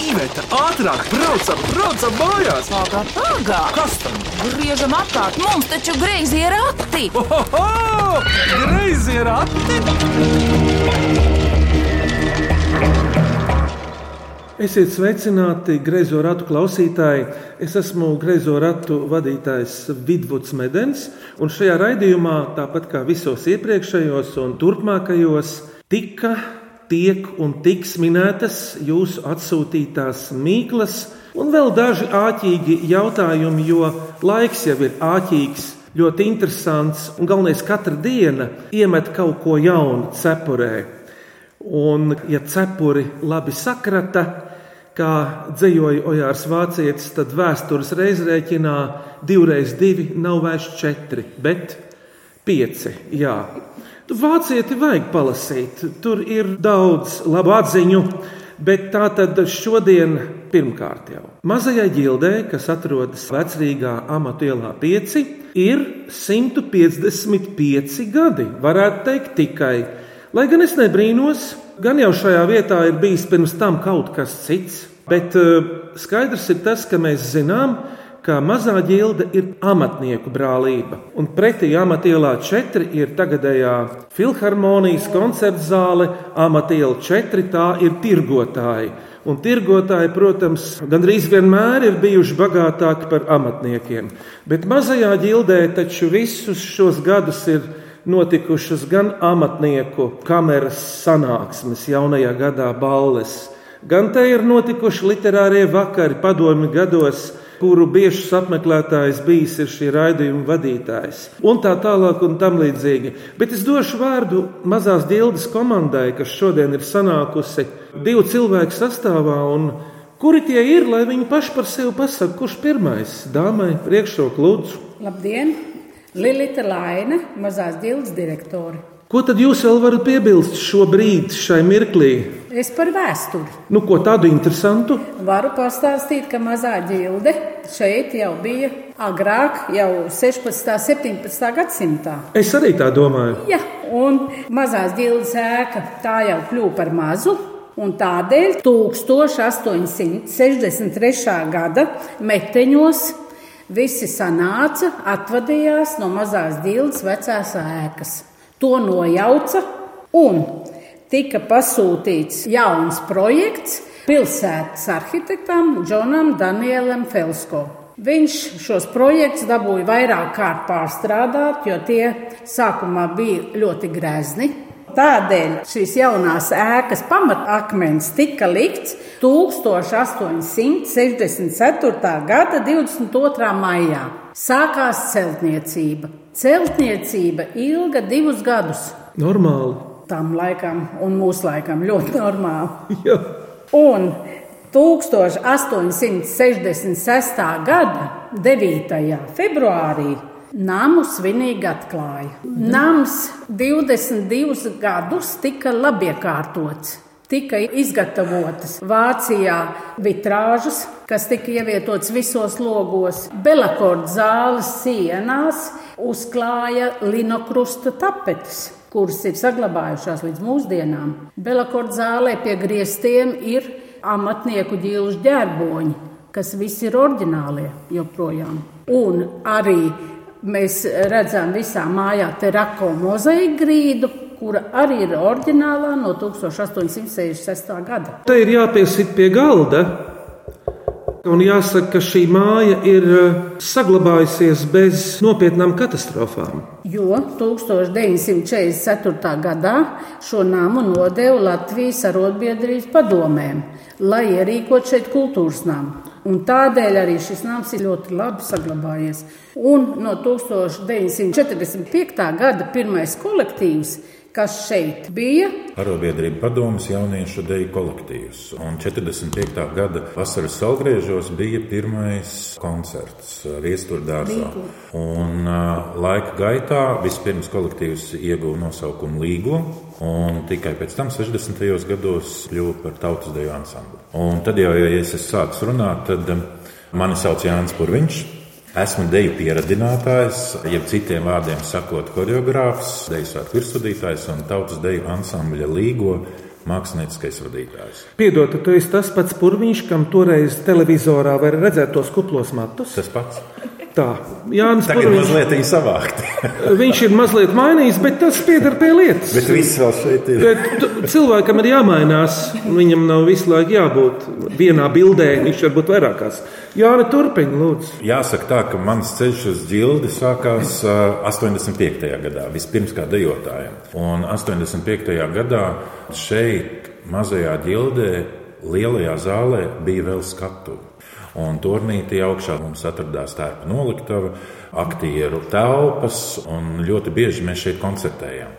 Iveta, ātrāk, braucam, braucam mājās! Pagā, pagā! Kas tam? Griežam apkārt, mums taču greizi ir rati! Ohoho! Greizi ir ati! Esiet sveicināti, greizo ratu klausītāji. Es esmu greizo ratu vadītājs Vidvuds Medens, un šajā raidījumā, tāpat kā visos iepriekšējos un turpmākajos, tika, tiek un tiks minētas jūsu atsūtītās mīklas, un vēl daži āķīgi jautājumi, jo laiks jau ir āķīgs, ļoti interesants, un galvenais, katra diena iemet kaut ko jaunu cepurē. Un, ja cepuri labi sakrata, kā dzējoja Ojārs Vācietis, tad vēstures reizrēķinā divreiz divi nav vairs četri, bet pieci. Jā. Vācieti vajag palasīt, tur ir daudz labu atziņu, bet tā tad šodien pirmkārt jau. Mazajai ģildē, kas atrodas vecrīgā amatu ielā 5, ir 155 gadi, varētu teikt tikai. Lai gan es nebrīnos, gan jau šajā vietā ir bijis pirms tam kaut kas cits, bet uh, skaidrs ir tas, ka mēs zinām, ka mazā ģilde ir amatnieku brālība. Un pretī amatielā 4 ir tagadējā filharmonijas koncerta zāle, amatiela 4 tā ir tirgotāji. Un tirgotāji, protams, gandrīz vienmēr ir bijuši bagātāki par amatniekiem. Bet mazajā ģildē taču visus šos gadus ir notikušas gan amatnieku kameras sanāksmes, jaunajā gadā balles, gan te ir notikuši literārie vakari padomi gados, kuru biežs apmeklētājs bijis ir šī raidījuma vadītājs, un tā tālāk un tam līdzīgi. Bet es došu vārdu mazās dildes komandai, kas šodien ir sanākusi divu cilvēku sastāvā, un kuri tie ir, lai viņi paši par sevi pasaka, kurš pirmais dāmai priekšroku lūdzu. Labdien! Lilita Laina, mazās ģildes direktore. Ko tad jūs vēl varat piebilst šobrīd, šai mirklī? Es par vēsturi. Nu, ko tādu interesantu? Varu pastāstīt, ka mazā ģilde šeit jau bija agrāk, jau 16. un 17. gadsimtā. Es arī tā domāju. Ja, un mazās ģildes ēka tā jau kļuva par mazu. Un tādēļ 1863. gada meteņos visi sanāca, atvadījās no mazās dildes vecās ēkas. To nojauca un tika pasūtīts jauns projekts pilsētas arhitektam Džonam Danielam Felsko. Viņš šos projektus dabūja vairāk kārt pārstrādāt, jo tie sākumā bija ļoti grezni. Tādēļ šīs jaunās ēkas pamatakmens tika likts 1864. gada 22. maijā. Sākās celtniecība. Celtniecība ilga divus gadus. Normāli. Tam laikam un mūsu laikam ļoti normāli. Jā. Un 1866. gada 9. februārī Namu svinīgi atklāja. Nams 22 gadus tika labiekārtots. Tika izgatavotas Vācijā vitrāžas, kas tika ievietotas visos logos. Belakorda zāles sienās uzklāja linokrusta tapetes, kuras ir saglabājušās līdz mūsdienām. Belakorda zālē pie griestiem ir amatnieku ģilžu ģērboņi, kas visi ir oriģinālie joprojām. Un arī Mēs redzam visā mājā terako mozaīku grīdu, kura arī ir oriģinālā no 1866. gada. Te ir jāpiesit pie galda. Un jāsaka, ka šī māja ir eh, saglabājusies bez nopietnām katastrofām. Jo 1944. gadā šo nāmu nodeva Latvijas arotbiedrības padomēm, lai ierīkot šeit kultūras namu. Un tādēļ arī šis nams ir ļoti labi saglabājies. Un no 1945. gada pirmais kolektīvs, kas šeit bija. Arotbiedrība padomus jauniešu deju kolektīvs. Un 45. gada vasaras salgriežos bija pirmais koncerts Viesturdārzā. Un laika gaitā vispirms kolektīvs ieguva nosaukumu Līgo. Un tikai pēc tam, 60. gados, kļuva par tautas deju ansambli. Un tad jau, ja es sācis runāt, tad mani sauc Jānis Purviņš. Esmu deju pieradinātājs, jeb citiem vārdiem sakot, choreogrāfs, deju svētku virsudītājs un tautas deju ansambļa līgo mākslinieckais vadītājs. Piedod, tu esi tas pats purviņš, kam toreiz televizorā var redzēt tos kuplos matus. Tas pats. Tā, Jānis Tagad Purviņš. mazliet viņa savākti. Viņš ir mazliet mainījis, bet tas pieder pie lietas. Bet viss vēl šeit ir. Bet cilvēkam ir jāmainās. Viņam nav visu laiku jābūt vienā bildē, viņš var būt vairākās. Jāni, turpini, lūdzu. Jāsaka tā, ka mans ceļš uz ģildi sākās ā, 85. gadā, vispirms kā dejotājam. Un 85. gadā šeit, mazajā ģildē, lielajā zālē bija vēl skatuve. Un turnītī augšā mums atradās tērpa noliktava, aktieru telpas, un ļoti bieži mēs šeit koncertējām.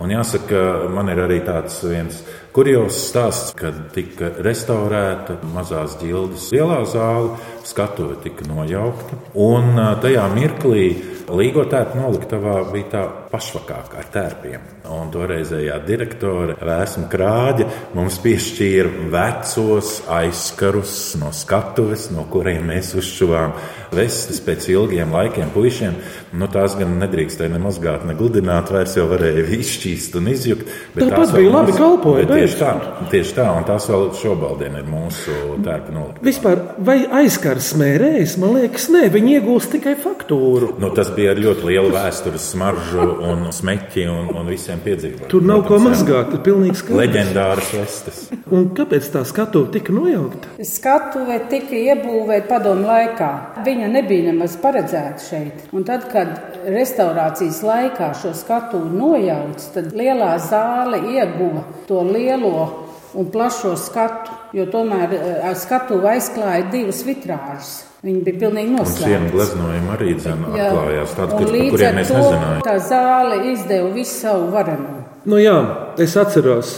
Un jāsaka, man ir arī tāds viens kurjos stāsts, kad tika restaurēta mazās ģildes lielā zāle, skatuve tika nojaukta. Un tajā mirklī Līgo tērpa noliktavā bija tā pašvakākā ar tērpiem. Un toreizējā direktore Vēsma Krāģa mums piešķīra vecos aizkarus no skatuves, no kuriem mēs uzšuvām vestes pēc ilgiem laikiem puišiem. Nu, tās gan nedrīkstēja ne mazgāt, ne gludināt, vairs jau varēja izšķīst un izjukt. bet Tāpat bija labi kalpoja, Tieši tā, tieši tā, un tās vēl šobaldien ir mūsu tērpa noliktavā. Vispār, vai aizkars smērējas? Man liekas, nē, viņi iegūst tikai faktūru. Nu, tas bija ar ļoti lielu vēstures smaržu un smeķi un, un visiem piedzīvojumiem. Tur nav ko Protams, jā. mazgāt, ir pilnīgi skaidrs. Leģendāras vestes. Un kāpēc tā skatuve tika nojaukta? Skatuve tika iebūvēta padomu laikā. Viņa nebija nemaz paredzēta šeit. Un tad, kad restaurācijas laikā šo skatuvi nojauca, tad lielā zāle ieguva to lielo un plašo skatu. Jo tomēr eh, skatuvi aizklāja divas vitrāžas. Viņi bija pilnīgi Un sienu noslēgti. gleznojumi arī atklājās tādi, kur, par kuriem mēs nezinājām. Tā zāle izdeva visu savu varenu. Nu jā, es atceros.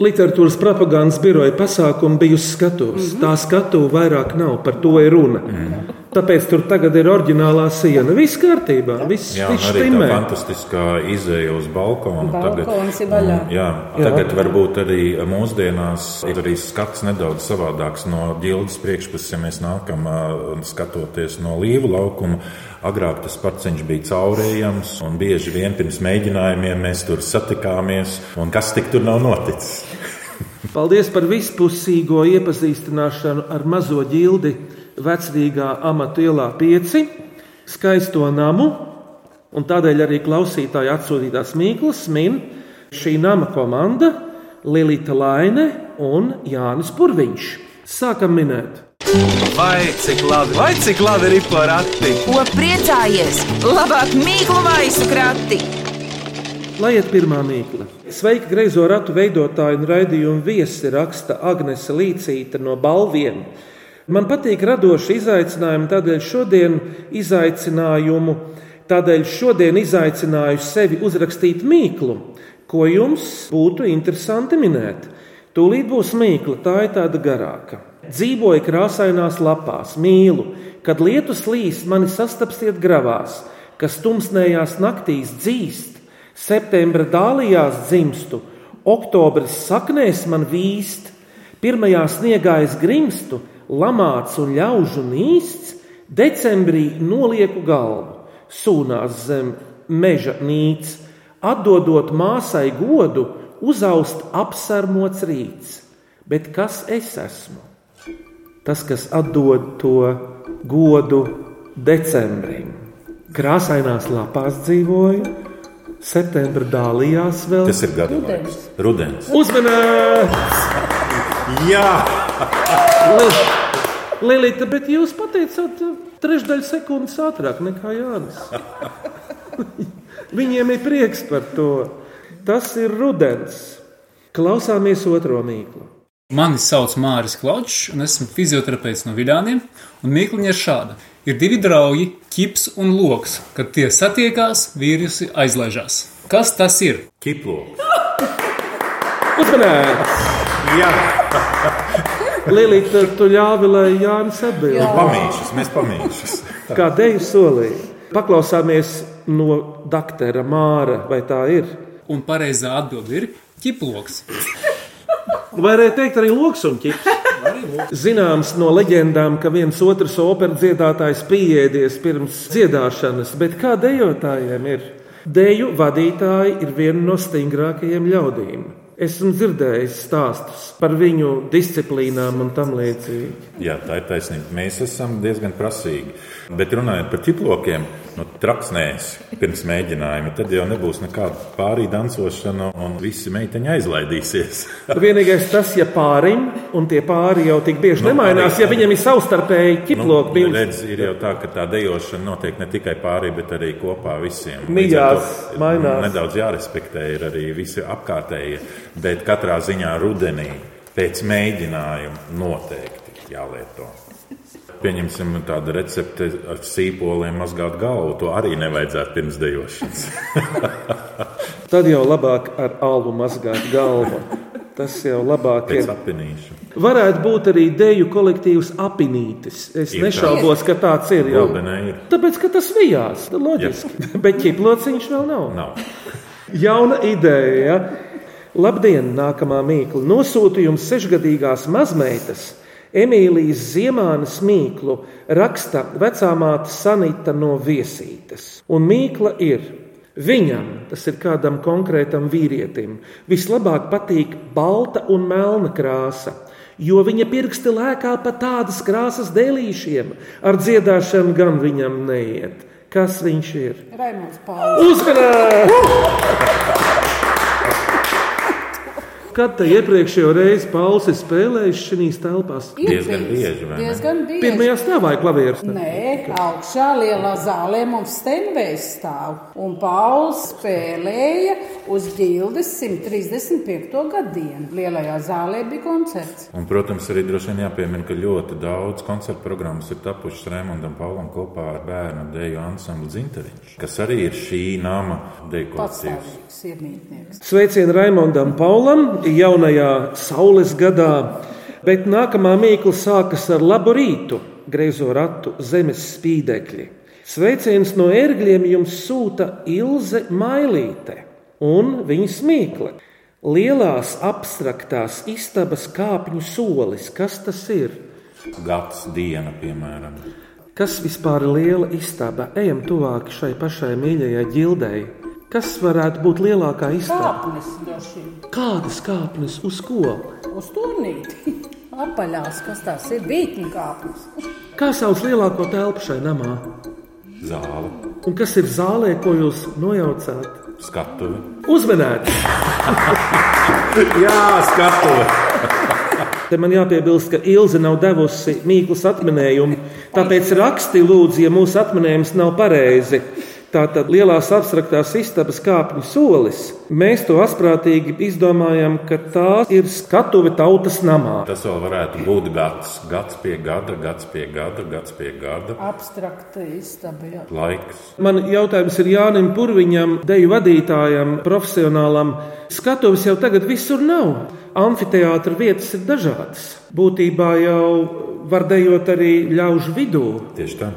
Literatūras propagandas biroja pasākumu bija uz skatuves. Mm -hmm. Tā skatuve vairāk nav, par to ir runa. Mm -hmm. Tāpēc tur tagad ir oriģinālā siena. Viss kārtībā, viss Jā, viss arī tā fantastiskā izēja uz balkonu. Balkons ir vaļā. Un, jā, tagad varbūt arī mūsdienās ir arī skats nedaudz savādāks no ģildes priekšpuses, ja mēs nākam skatoties no līvu laukuma. Agrāk tas parciņš bija caurējams, un bieži vien pirms mēģinājumiem mēs tur satikāmies, un kas tik tur nav noticis? Paldies par vispusīgo iepazīstināšanu ar mazo ģildi vecrīgā amatu ielā 5, skaisto namu, un tādēļ arī klausītāji atsūtītās mīklas min šī nama komanda Lilita Laine un Jānis Purviņš. Sākam minēt! Vai cik labi, vai cik labi ir porakti? Ko priecājies? Labāk mīklu maisu krati! Lai iet pirmā mīkla. Sveika, greizo ratu veidotāja un raidījuma viesi raksta Agnese Līcīta no Balviem. Man patīk radoši izaicinājumi, tādēļ šodien izaicinājumu, tādēļ šodien izaicināju sevi uzrakstīt mīklu, ko jums būtu interesanti minēt. Tūlīt būs mīkla, tā ir tāda garāka. Dzīvoju krāsainās lapās, mīlu, kad lietus līs, mani sastapsiet gravās, kas tumsnējās naktīs dzīst, septembra dālijās dzimstu, oktobris saknēs man vīst, pirmajā sniegā es grimstu, lamāts un ļaužu nīsts, decembrī nolieku galvu, sūnās zem meža nīts, atdodot māsai godu, uzaust apsarmots rīts. Bet kas es esmu? Tas, kas atdod to godu decembrim. Krāsainās lapās dzīvoju, septembra dālijās vēl. Tas ir gadu laiks. Rudens. Uzmanīts! Jā! Lilita, bet jūs pateicāt uh, trešdaļu sekundes ātrāk nekā Jānis. Viņiem ir prieks par to. Tas ir rudens. Klausāmies otro mīklu. Mani sauc Māris Klaučs, un esmu fizioterapeits no Viļāniem. Un mīkliņa ir šāda. Ir divi draugi, ķips un loks. Kad tie satiekās, vīrusi aizlaižās. Kas tas ir? Kiplo. Uzmanīts! Jā! Lilita, tu ļāvi, lai Jānis atbild. Pamīšas, mēs pamīšas. Kā deju solīja. Paklausāmies no doktora Māra, vai tā ir? Un pareizā atbilde ir ķiploks. Varētu teikt, arī loks un ķips. Zināms no leģendām, ka viens otrs operas dziedātājs pieēdies pirms dziedāšanas, bet kā dejotājiem ir? Deju vadītāji ir viena no stingrākajiem ļaudīm. Esmu dzirdējis stāstus par viņu disciplīnām un tam līdzīgi. Jā, tā ir taisnība. Mēs esam diezgan prasīgi. Bet runājot par ķiplokiem, nu, traksnēs pirms mēģinājuma, tad jau nebūs nekāda pārī dancošana un visi meiteņi aizlaidīsies. Vienīgais tas, ja pārim, un tie pāri jau tik bieži nu, nemainās, arī, ja viņam ir savstarpēji ķiploki. Nu, redz, ir jau tā, ka tā dejošana notiek ne tikai pārī, bet arī kopā visiem. Mijās mainās. Nedaudz jārespektē ir arī visi apkārtējie, bet katrā ziņā rudenī pēc mēģinājuma noteikti jālieto. Pieņemsim tādu recepti ar sīpoliem mazgāt galvu. To arī nevajadzētu pirms dejošanas. Tad jau labāk ar alu mazgāt galvu. Tas jau labāk Pēc ir. Apinīšu. Varētu būt arī deju kolektīvs apinītis. Es ir nešaubos, ka tāds ir jau. Ir. Tāpēc, ka tas vijās, loģiski. Jep. Bet ķiplociņš vēl nav. nav. Jauna ideja. Ja? Labdien, nākamā mīkla. Nosūtījums sešgadīgās mazmeitas Emīlijas Ziemānas mīklu raksta vecāmāte Sanita no Viesītes. Un mīkla ir viņam, tas ir kādam konkrētam vīrietim, vislabāk patīk balta un melna krāsa. Jo viņa pirksti lēkā pa tādas krāsas dēlīšiem, ar dziedāšanu gan viņam neiet. Kas viņš ir? Raimons Pauls. Uzmanīgi! Kad te iepriekšējo reizi Pauls ir spēlējis šīs telpās? Diezgan bieži. Diezgan bieži. Pirmajā stāvā ir klavieris. Nē, augšā lielā zālē mums stenvējs stāv. Un Pauls spēlēja uz ģildes 135. gadienu. Lielajā zālē bija koncerts. Un, protams, arī droši vien jāpiemina, ka ļoti daudz koncertu programmas ir tapušas Raimondam Paulam kopā ar bērnu deju ansamblu Zinteriņš, kas arī ir šī nama deju kolektīvs. Sveicienu Raimondam Paulam! Jaunajā saules gadā, bet nākamā mīkla sākas ar labu rītu, greizo ratu zemes spīdekļi. Sveiciens no ērgļiem jums sūta Ilze Mailīte un viņas mīkla. Lielās abstraktās istabas kāpņu solis, kas tas ir? Gads diena, piemēram. Kas vispār ir liela istaba? Ejam tuvāk šai pašai mīļajai ģildei. Kas varētu būt lielākā istaba? Kāpnes, Kādas kāpnes uz ko? Uz turnīti. Apaļās, kas tās ir bītņu kāpnes. Kā sauc lielāko telpu šai namā? Zāle. Un kas ir zālē, ko jūs nojaucāt? Skatuve. Uzmanēt! Jā, skatuve! Te man jāpiebilst, ka Ilze nav devusi mīklas atminējumu, tāpēc raksti lūdzu, ja mūsu atminējums nav pareizi. Tātad lielās abstraktās istabas kāpņu solis. Mēs to asprātīgi izdomājam, ka tā ir skatuve tautas namā. Tas vēl varētu būt gads, gads pie gada, gads pie gada, gads pie gada. Abstrakta istaba. Jā. Laiks. Man jautājums ir Jānim Purviņam, deju vadītājam, profesionālam. Skatuves jau tagad visur nav. Amfiteātra vietas ir dažādas. Būtībā jau var dejot arī ļaužu vidū. Tieši tā.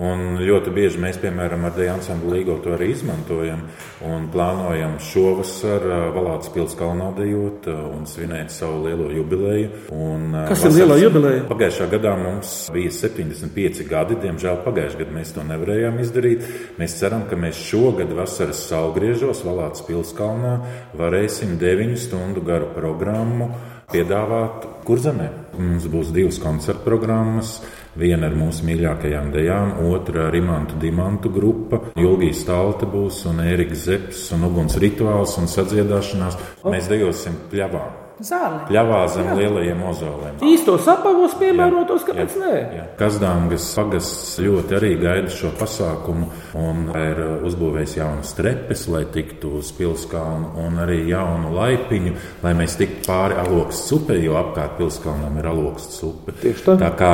Un ļoti bieži mēs, piemēram, ar Dēļa ansamblu līgo to arī izmantojam un plānojam šovasar Valāts pilskalnā dejot un svinēt savu lielo jubileju. Un Kas vasars, ir lielā jubileja? Pagājušā gadā mums bija 75 gadi, diemžēl pagājušajā gadā mēs to nevarējām izdarīt. Mēs ceram, ka mēs šogad vasaras saulgriežos Valāts pilskalnā varēsim 9 stundu garu programmu piedāvāt kurzemē. Mums būs divas koncerta programmas. Viena ar mūsu mīļākajām dejām, otra ar Imantu Dimantu grupa. Julgijas Talte būs un Ēriks Zepes un Uguns rituāls un sadziedāšanās. Mēs dejosim pļavā. Zāle. Pļavā zem jā. lielajiem ozoliem. Īstos apavos piemērotos, kāpēc jā, nē? Jā. Kazdāngas pagasts ļoti arī gaida šo pasākumu un ir uzbūvējis jaunas trepes, lai tiktu uz pilskalnu un arī jaunu laipiņu, lai mēs tiktu pāri alokas upei, jo apkārt pilskalnam ir alokas upe. Tieši tā. Tā kā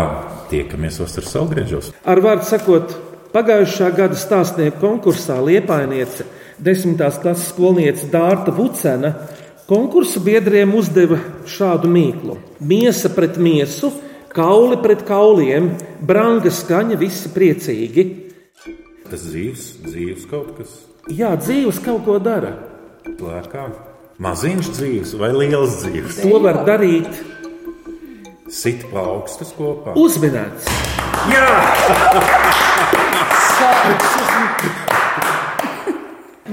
tiekamies vasaras saulgriežos. Ar vārdu sakot, pagājušā gada stāstnieku konkursā Liepainiece, desmitās klases skolniece Dārta Vucena Konkursu biedriem uzdeva šādu mīklu: miesa pret miesu, kauli pret kauliem, branga skaņa, visi priecīgi. Tas dzīves, dzīves kaut kas. Jā, dzīves kaut ko dara. Lēkā. Maziņš dzīves vai liels dzīves? To var darīt. Sit plaukstas kopā. Uzminēts. Jā!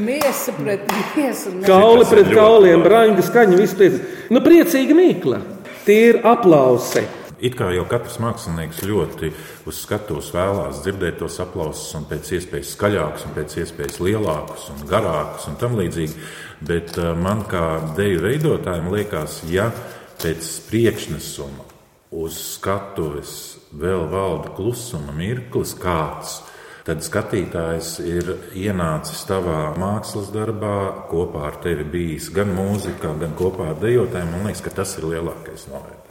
Miesa pret miesu. Kauli pret kauliem, braņģa skaņa, viss pēc. Nu, priecīga mīkla. Tie ir aplausi. It kā jau katrs mākslinieks ļoti uz skatuves vēlās dzirdēt tos aplausus, un pēc iespējas skaļākus, un pēc iespējas lielākus un garākus un tam līdzīgi. Bet uh, man kā deju veidotājiem liekas, ja pēc priekšnesuma uz skatuves vēl valda klusuma mirklis kāds, tad skatītājs ir ienācis tavā mākslas darbā, kopā ar tevi bijis gan mūzikā, gan kopā ar dejotājiem. Man liekas, ka tas ir lielākais novērtējums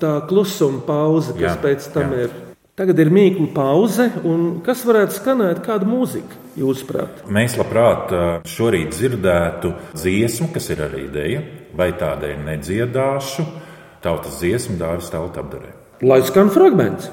tā klusuma pauze, kas Jā, pēc tam jā. ir. Tagad ir mīklu pauze, un kas varētu skanēt, kāda mūzika, jūsuprāt? Mēs labprāt šorīt dzirdētu dziesmu, kas ir arī ideja, vai tādai nedziedāšu tautas dziesmu dārvis tauta apdarē. Lai skan fragments.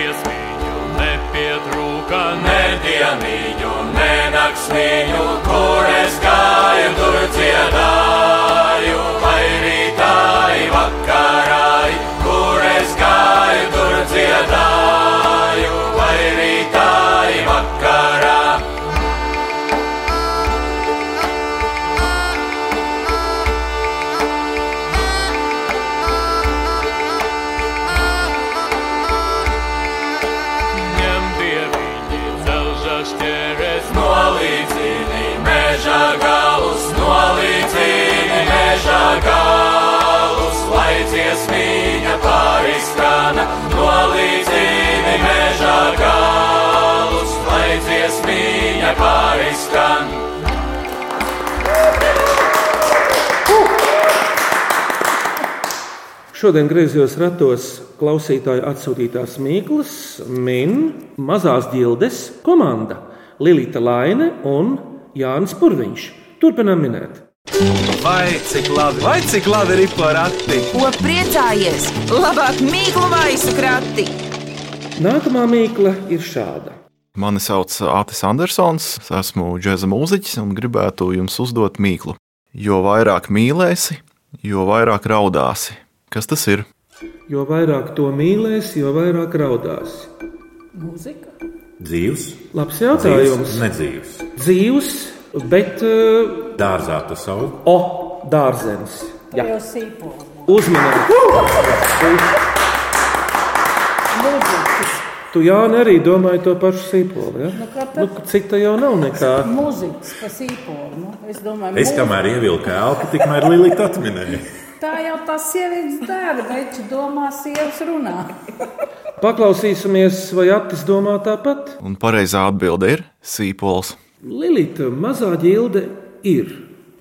Man dziesmīņu nepietrūka, ne dieniņu, ne naktsmīņu, kur es gāju, tur dziedāju, pāriskrāna, nolīdzini meža galus, lai dziesmīņa pāriskrāna. Šodien griezos ratos klausītāju atsūtītās mīklas, min mazās ģildes komanda Lilita Laine un Jānis Purviņš. Turpinām minēt. Vai cik labi, vai cik labi ir porakti? Ko priecājies? Labāk mīklu maisu krati! Nākamā mīkla ir šāda. Mani sauc Atis Andersons, es esmu džēza mūziķis un gribētu jums uzdot mīklu. Jo vairāk mīlēsi, jo vairāk raudāsi. Kas tas ir? Jo vairāk to mīlēs, jo vairāk raudās. Mūzika. Dzīves, Labs jautājums. nedzīves. Dzīvs, bet uh, Dārzā tas aug. o, dārzens. Jā, Jau sīpola. uzmanīgi. Mūzikas. Tu Jāni arī domāji to pašu sīpolu. Ja? Nu, kā tad? Nu, cita jau nav nekā. Mūzikas pa sīpolu. Nu, es domāju, Es kamēr ievilku elpu, tikmēr Lilita atminēja. Tā jau tas sievietes dara, bet viņš domā, sievietes runā. Paklausīsimies, vai Atis domā tāpat. Un pareizā atbilde ir sīpols. Lilita, mazā ģilde ir,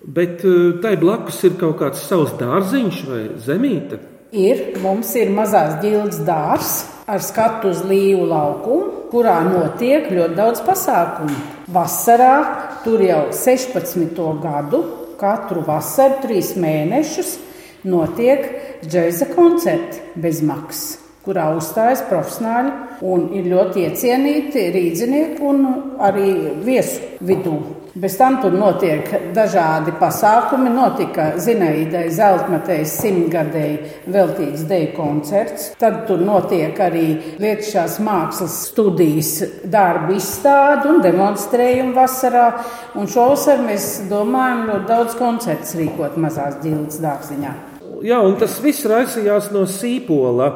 bet uh, tai blakus ir kaut kāds savs dārziņš vai zemīte. Ir, mums ir mazās ģildes dārzs ar skatu uz līvu laukumu, kurā notiek ļoti daudz pasākumu. Vasarā tur jau 16. gadu, katru vasaru, trīs mēnešus, notiek džēza koncerti bez maksas, kurā uzstājas profesionāļi un ir ļoti iecienīti rīznieki un arī viesu vidū. Bez tam tur notiek dažādi pasākumi. Notika Zinaidai Zeltmatējas simtgadēji veltīts deju koncerts. Tad tur notiek arī lietušās mākslas studijas darbu izstāde un demonstrējumi vasarā. Un šovasar mēs domājam ļoti daudz koncerts rīkot mazās ģildes dārziņā. Jā, un tas viss raisījās no sīpola,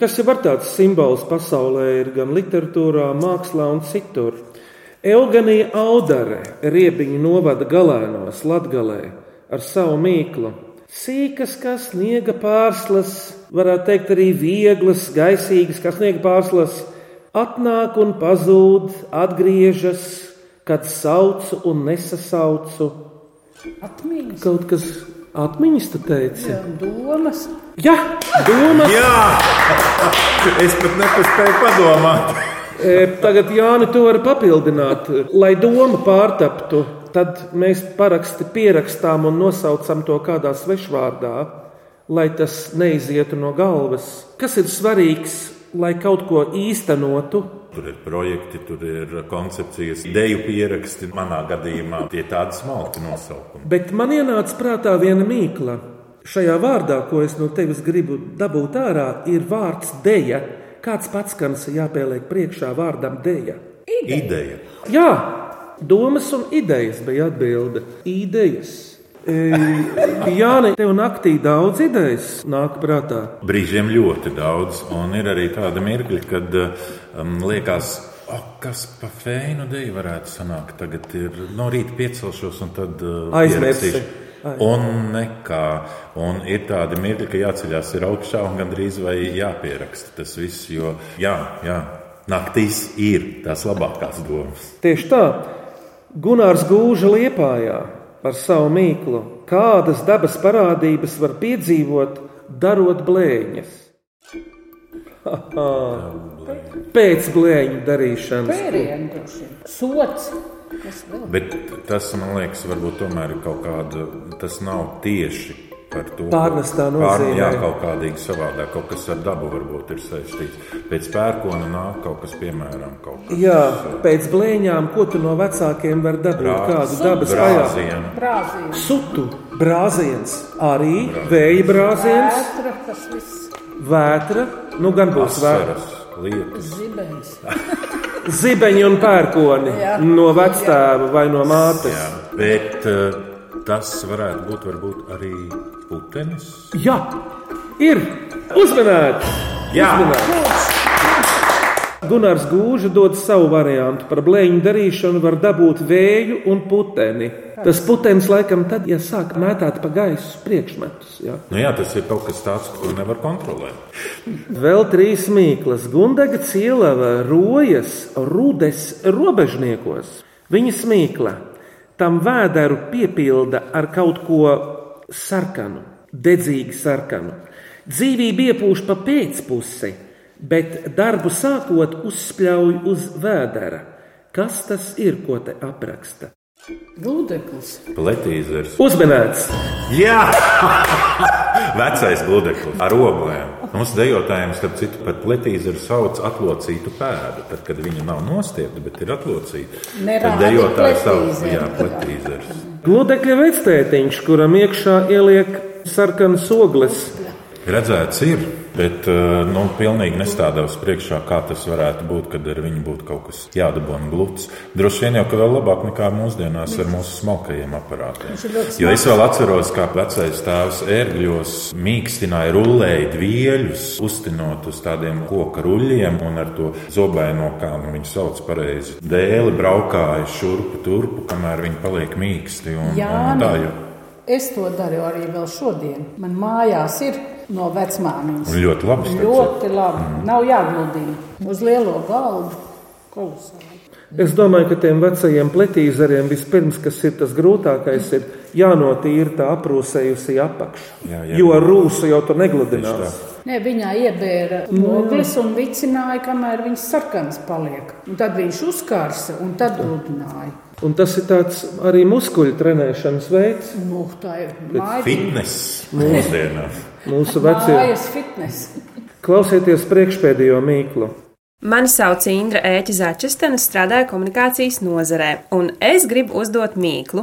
kas jau ir tāds simbols pasaulē, ir gan literatūrā, mākslā un citur. Eugenija Audare, riebiņu novada galēnos Latgalē ar savu mīklu. Sīkas, kā sniega pārslas, varētu teikt arī vieglas, gaisīgas, kā sniega pārslas, atnāk un pazūd, atgriežas, kad saucu un nesasaucu. Atmiņas, Kaut kas atmiņas, tu teici? jā, domas. Jā, domas. Jā, es pat nepaspēju padomāt. E, Tagad, Jāni, to var papildināt. Lai doma pārtaptu, tad mēs paraksti pierakstām un nosaucam to kādā svešvārdā, lai tas neizietu no galvas. Kas ir svarīgs, lai kaut ko īstenotu? Tur ir projekti, tur ir koncepcijas, deju pieraksti. Manā gadījumā tie ir tādi smalki nosaukumi. Bet man ienāca prātā viena mīkla. Šajā vārdā, ko es no tevis gribu dabūt ārā, ir vārds deja. Kāds pats skans jāpieliek priekšā vārdam deja? Ideja. Jā, domas un idejas bija atbilde. Idejas. E, Jā, tev naktī daudz idejas nāk prātā. Brīžiem ļoti daudz, un ir arī tāda mirkļa, kad um, liekas, oh, kas pa feinu deju varētu sanākt. Tagad ir no rīta piecelšos un tad uh, Aizmirsi. pierakstīšu. Un nekā. Un ir tādi mirkļi, ka jāceļās ir augšā un gandrīz vai jāpieraksta tas viss, jo jā, jā, naktīs ir tās labākās domas. Tieši tā, Gunārs gūža liepājā ar savu mīklu. Kādas dabas parādības var piedzīvot, darot blēņas? Pēc blēņu darīšanas. Pērienu. Sots. Bet tas, man liekas, varbūt tomēr ir kaut kāda, tas nav tieši par to. Pārnestā Pār, nozīmē. jā, kaut kādīgi savādāk, kaut kas ar dabu varbūt ir saistīts. Pēc pērkona nāk kaut kas, piemēram, kaut kas. Jā, pēc blēņām, ko tu no vecākiem vari dabūt? Brā- Kādu dabas brāzienu. Brāzīns. Sutu, brāziens, arī vēja brāziens, Vētra, vētra, nu gan būs. Asaras, lietas. zibens. Zibeņi un pērkoni Jā. no vectēva vai no mātes. Jā, bet eh, tas varētu būt varbūt arī putenis. Jā, ir uzmanīts! Gunārs Gūža dod savu variantu. Par blēņu darīšanu var dabūt vēju un puteni. Tas putenis laikam tad, ja sāk mētāt pa gaisu priekšmetus. Jā. Nu jā, tas ir kaut kas tāds, ko nevar kontrolēt. Vēl trīs mīklas. Gundega cielava rojas rudes robežniekos. Viņa smīkla tam vēderu piepilda ar kaut ko sarkanu, dedzīgi sarkanu. Dzīvība iepūš pa pēcpusi, bet darbu sākot uzspļauj uz vēdera. Kas tas ir, ko te apraksta? Gludeklis. Pletīzers. Uzmanīts! Jā, vecais gludeklis ar oglēm. Mums dejotājiem, starp citu, par pletīzeru sauc atlocītu pēdu. Tad, kad viņa nav nostiepta, bet ir atlocīta, tad dejotāji sauc jā, pletīzers. Gludekļa vectētiņš, kuram iekšā ieliek sarkanas ogles. Redzēts ir, bet eh, nu, pilnīgi nestādās priekšā, kā tas varētu būt, kad ar viņu būtu kaut kas jādabūna gluds. Droši vien jau ka vēl labāk nekā mūsdienās ar mūsu smalkajiem aparātiem. Jo es vēl atceros, kā vecais tēvs ērgļos mīkstināja rullēju dvieļus, uztinot uz tādiem koka ruļļiem un ar to zobaino, kā nu, viņi sauc pareizi, dēli braukāja šurpu turpu, kamēr viņi paliek mīksti. Un, un tā, Jāni, jo- es to daru arī vēl šodien. Man mājās ir no vecmāmiņas. Un ļoti labi, Ļoti labi. Mm. Nav jāgludina uz lielo galdu. Kolosāli. Es domāju, ka tiem vecajiem pletīzeriem vispirms, kas ir tas grūtākais, ir jānotīra tā aprūsējusi apakša. Jā, jā. Jo ar rūsu jau tur negludinās. tā. Nē, viņā iebēra ogles un vicināja, kamēr viņas sarkanas paliek. Un tad viņš uzkārsa un tad gludināja. Un tas ir tāds arī muskuļu trenēšanas veids. Nu, tā ir māja. Fitness mūsdienās. Mūsu vecie klausieties priekšpēdējo mīklu. Mani sauc Indra Ēķa Začestena, strādāju komunikācijas nozarē, un es gribu uzdot mīklu.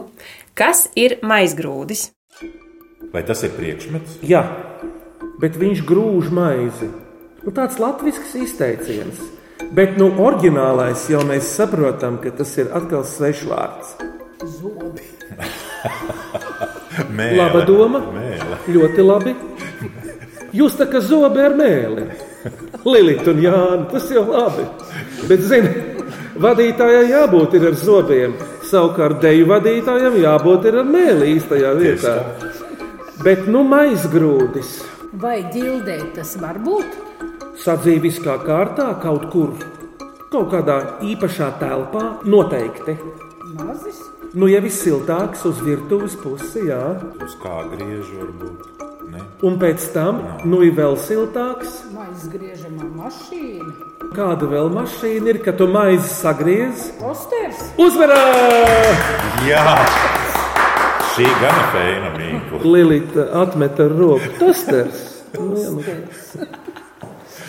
Kas ir maizgrūdis? Vai tas ir priekšmets? Jā, bet viņš grūž maizi. Nu, tāds latviešu izteiciens. Bet nu, oriģinālais jau mēs saprotam, ka tas ir atkal svešvārds. Mēle. Laba doma. Mēle. Ļoti labi. Jūs tā kā zobe ar mēli. Lilita un Jānis, tas jau labi. Bet, zini, Vadītājai jābūt ir ar zobiem, savukārt deju vadītājam jābūt ir ar mēlī īstajā vietā. Bet nu maizgrūdis Vai ģildē tas var būt? sadzīviskā kārtā kaut kur, kaut kādā īpašā telpā noteikti. Mazis. Nu, ja viss siltāks uz virtuves pusi, jā. Uz kā griežu varbūt. Ne? Un pēc tam, nu, ir vēl siltāks. Maiz griežamā mašīna. Kāda vēl mašīna ir, kad tu maizi sagriez? Posters. Uzvarā! Jā, šī gana feina mīkla. Lilita atmeta ar roku. Tosters. Nu,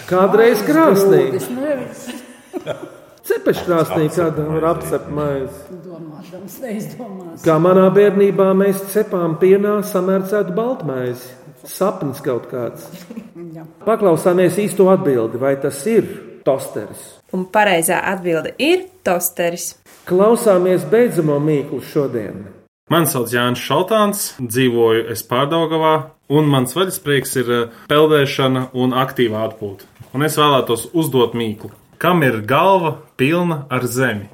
Kādreiz krāsnī. Nevaru Cepeškrāsnī kādam var apcept maizi. domādams, neizdomās. Kā manā bērnībā mēs cepām pienā samērcētu baltmaizi. Sapnis kaut kāds. Jā. Paklausāmies īsto atbildi, vai tas ir tosteris. Un pareizā atbilde ir tosteris. Klausāmies beidzamo mīklu šodien. Mani sauc Jānis Šaltāns, dzīvoju es Pārdaugavā, un mans vaļasprieks ir eh, peldēšana un aktīva atpūta. Un es vēlētos uzdot mīklu. Kam ir galva pilna ar zemi?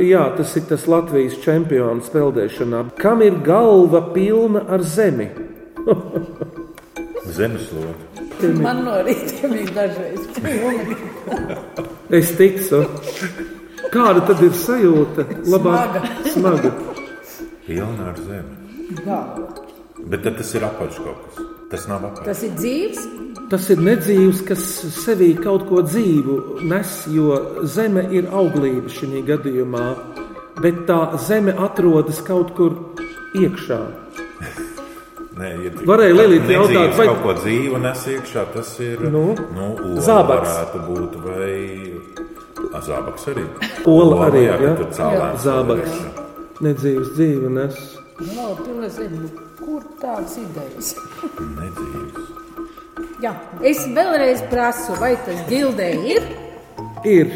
Jā, tas ir tas Latvijas čempions peldēšanā. Kam ir galva pilna ar zemi? Zemeslode. Man no rīta ir dažreiz pilni. Es ticu. Kāda tad ir sajūta? Labāk, smaga. Pilna ar zemi. Galva. Bet tad tas ir apaļš kaut kas. Tas nav apaļš. Tas ir dzīves. Tas ir nedzīvs, kas sevī kaut ko dzīvu nes, jo zeme ir auglība šajā gadījumā, bet tā zeme atrodas kaut kur iekšā. Nē, ja Varēja nedzīvs jautāt, vai- kaut ko dzīvu nes iekšā, tas ir Nu? nu, ola Zābaks. varētu būt vai A, zābaks arī. Ola arī, jā, jā. ka tur cēlēns Zābaks. Nedzīvs dzīve nes. No, tu nezini, kur tādas idejas. Nedzīvs. Jā, es vēlreiz prasu, vai tas ģildē ir? Ir,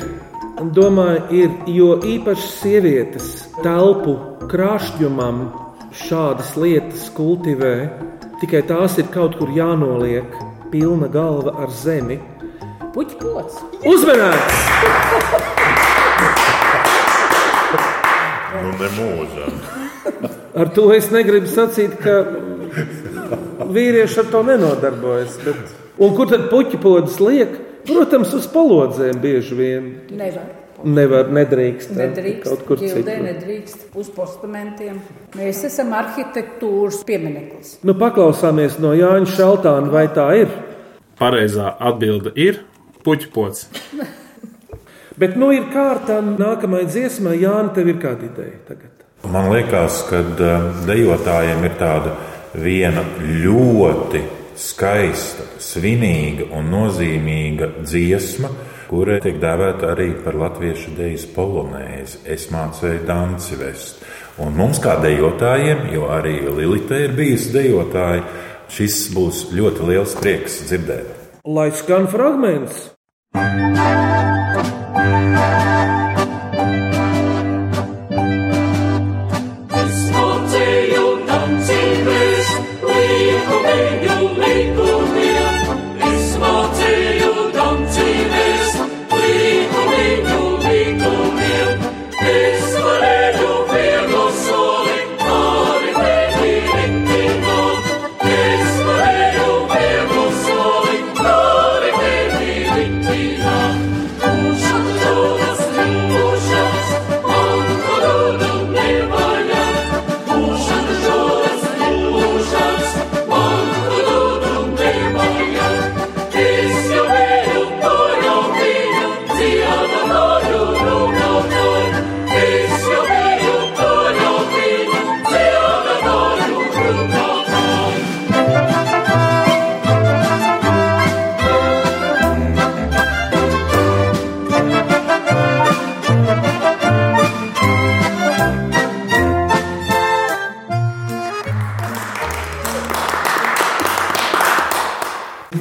domāju, ir, jo īpaši sievietes telpu krāšņumam šādas lietas kultivē, tikai tās ir kaut kur jānoliek, pilna galva ar zemi. Puķpots. Uzmanīgs! Nu, nemūžam. Ar to es negribu sacīt, ka vīrieši ar to nenodarbojas. Bet... Un kur tad puķi podas liek? Protams, uz palodzēm bieži vien. Nevar. Nevar, nedrīkst. Nedrīkst. Kaut kur ģildē nedrīkst. Uz postamentiem. Mēs esam arhitektūras piemineklis. Nu, paklausāmies no Jāņa Šaltāna, vai tā ir. Pareizā atbilde ir puķpots. Bet nu ir kārta nākamajai dziesmai. Jānis, tev ir kāda ideja tagad? Man liekas, ka um, dejotājiem ir tāda viena ļoti skaista, svinīga un nozīmīga dziesma, kura tiek dēvēta arī par latviešu dejas polonēzi. Es mācīju danci vest. Un mums, kā dejotājiem, jo arī Lilita ir bijusi dejotāja, šis būs ļoti liels prieks dzirdēt. Lai skan fragments.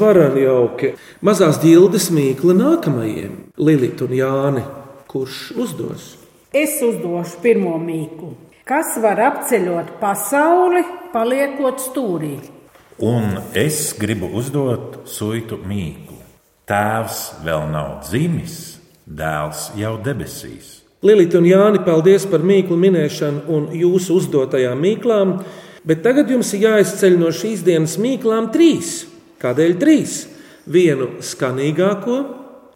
Varam jauki. Mazās ģildes mīkla nākamajiem - Lilita un Jāni. Kurš uzdos? Es uzdošu pirmo mīklu. Kas var apceļot pasauli, paliekot stūrī? Un es gribu uzdot suitu mīklu. Tēvs vēl nav dzimis, dēls jau debesīs. Lilita un Jāni, paldies par mīklu minēšanu un jūsu uzdotajām mīklām, bet tagad jums ir jāizceļ no šīs dienas mīklām trīs. Kādēļ trīs? Vienu skanīgāko,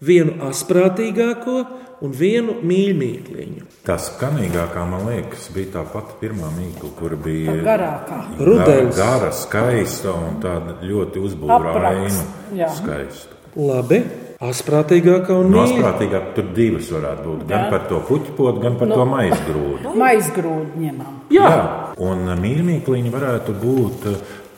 vienu asprātīgāko un vienu mīļākliņu. Tā skanīgākā, man liekas, bija tā pati pirmā mīkla, kur bija Tā garākā. Rudens. Gara, gara, skaista un tāda ļoti uzbūvēta jā. Skaista. Labi, asprātīgākā un No mīļākā. asprātīgāk tur divas varētu būt. Gan par to puķipotu, gan par No. to maizgrūdu. Maizgrūdu ņemam. Jā, Un mīļākliņa varētu būt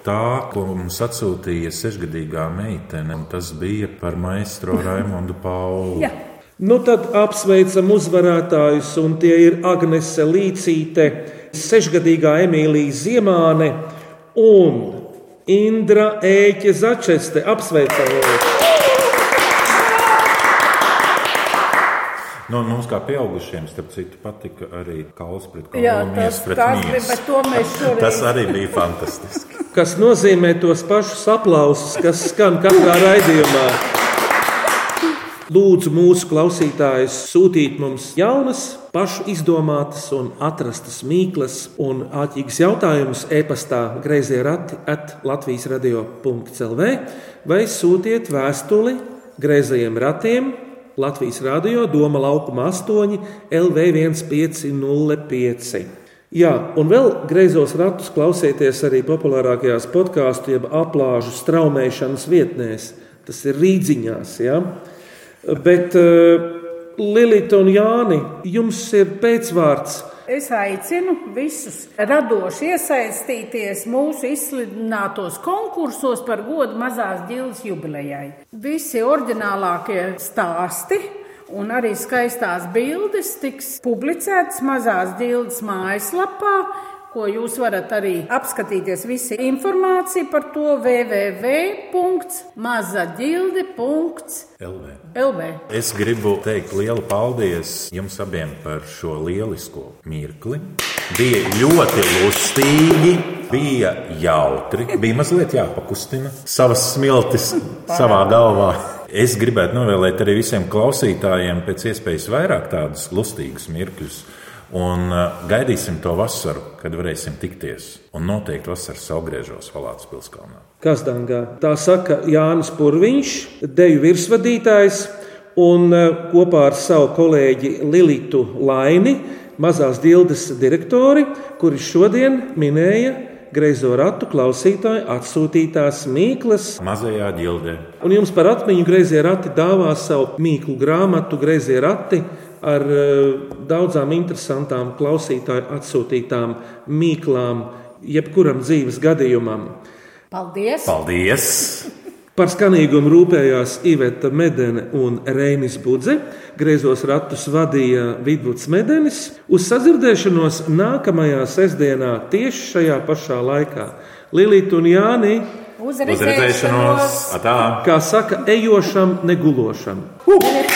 tā, ko mums atsūtīja sešgadīgā meitene. un Tas bija par maistro Raimondu Paulu. Jā. nu tad apsveicam uzvarētājus, un tie ir Agnese Līcīte, sešgadīgā Emīlija Ziemāne un Indra Ēķe Začeste. Apsveicam! viņus! No, mums, kā pieaugušiem, starp citu, patika arī kauls pret Jā, kaulu, tas, miesa pret tas bet to mēs šoreiz. Tas arī bija fantastiski. kas nozīmē tos pašus aplausus, kas skan katrā raidījumā. Lūdzu, mūsu klausītājus sūtīt mums jaunas, pašu izdomātas un atrastas mīklas un ātrīgas jautājumus e-pastā grazē rati at Latvijas radio.clv vai sūtiet vēstuli grazējiem ratiem Latvijas radio Doma laukuma 8 LV1505. Jā, un vēl greizos ratus klausieties arī populārākajās podkāstu, jeb aplāžu straumēšanas vietnēs. Tas ir rīdziņās. Ja? Bet uh, Lilita un Jāni, jums ir pēcvārds. Es aicinu visus radoši iesaistīties mūsu izsludinātos konkursos par godu mazās ģildes jubilejai. Visi oriģinālākie stāsti un arī skaistās bildes tiks publicētas mazās ģildes mājaslapā, ko jūs varat arī apskatīties. Visi informācija par to www.mazaģilde.lv. LV. Es gribu teikt lielu paldies jums abiem par šo lielisko mirkli. Bija ļoti lustīgi, bija jautri, bija mazliet jāpakustina savas smiltis savā galvā. Es gribētu novēlēt arī visiem klausītājiem pēc iespējas vairāk tādus lustīgus mirkļus. Un uh, gaidīsim to vasaru, kad varēsim tikties. Un noteikti vasaras augriežos Valāts pilskalnā. Kazdangā. Tā saka Jānis Purviņš, deju virsvadītājs, un eh, kopā ar savu kolēģi Lilitu Laini, mazās dildes direktori, kuri šodien minēja greizo ratu klausītāju atsūtītās mīklas. Mazajā ģildē. Un jums par atmiņu greizie rati dāvā savu mīklu grāmatu, greizie rati ar eh, daudzām interesantām klausītāju atsūtītām mīklām, jebkuram dzīves gadījumam. Paldies! Paldies! Par skanīgumu rūpējās Iveta Medene un Reinis Budze. Griezos ratus vadīja Vidvuds Medenis. Uz sadzirdēšanos nākamajā sestdienā tieši šajā pašā laikā. Lilita un Jāni, Uz redzēšanos! Atā! kā saka, ejošam, negulošam. Redzēšanos!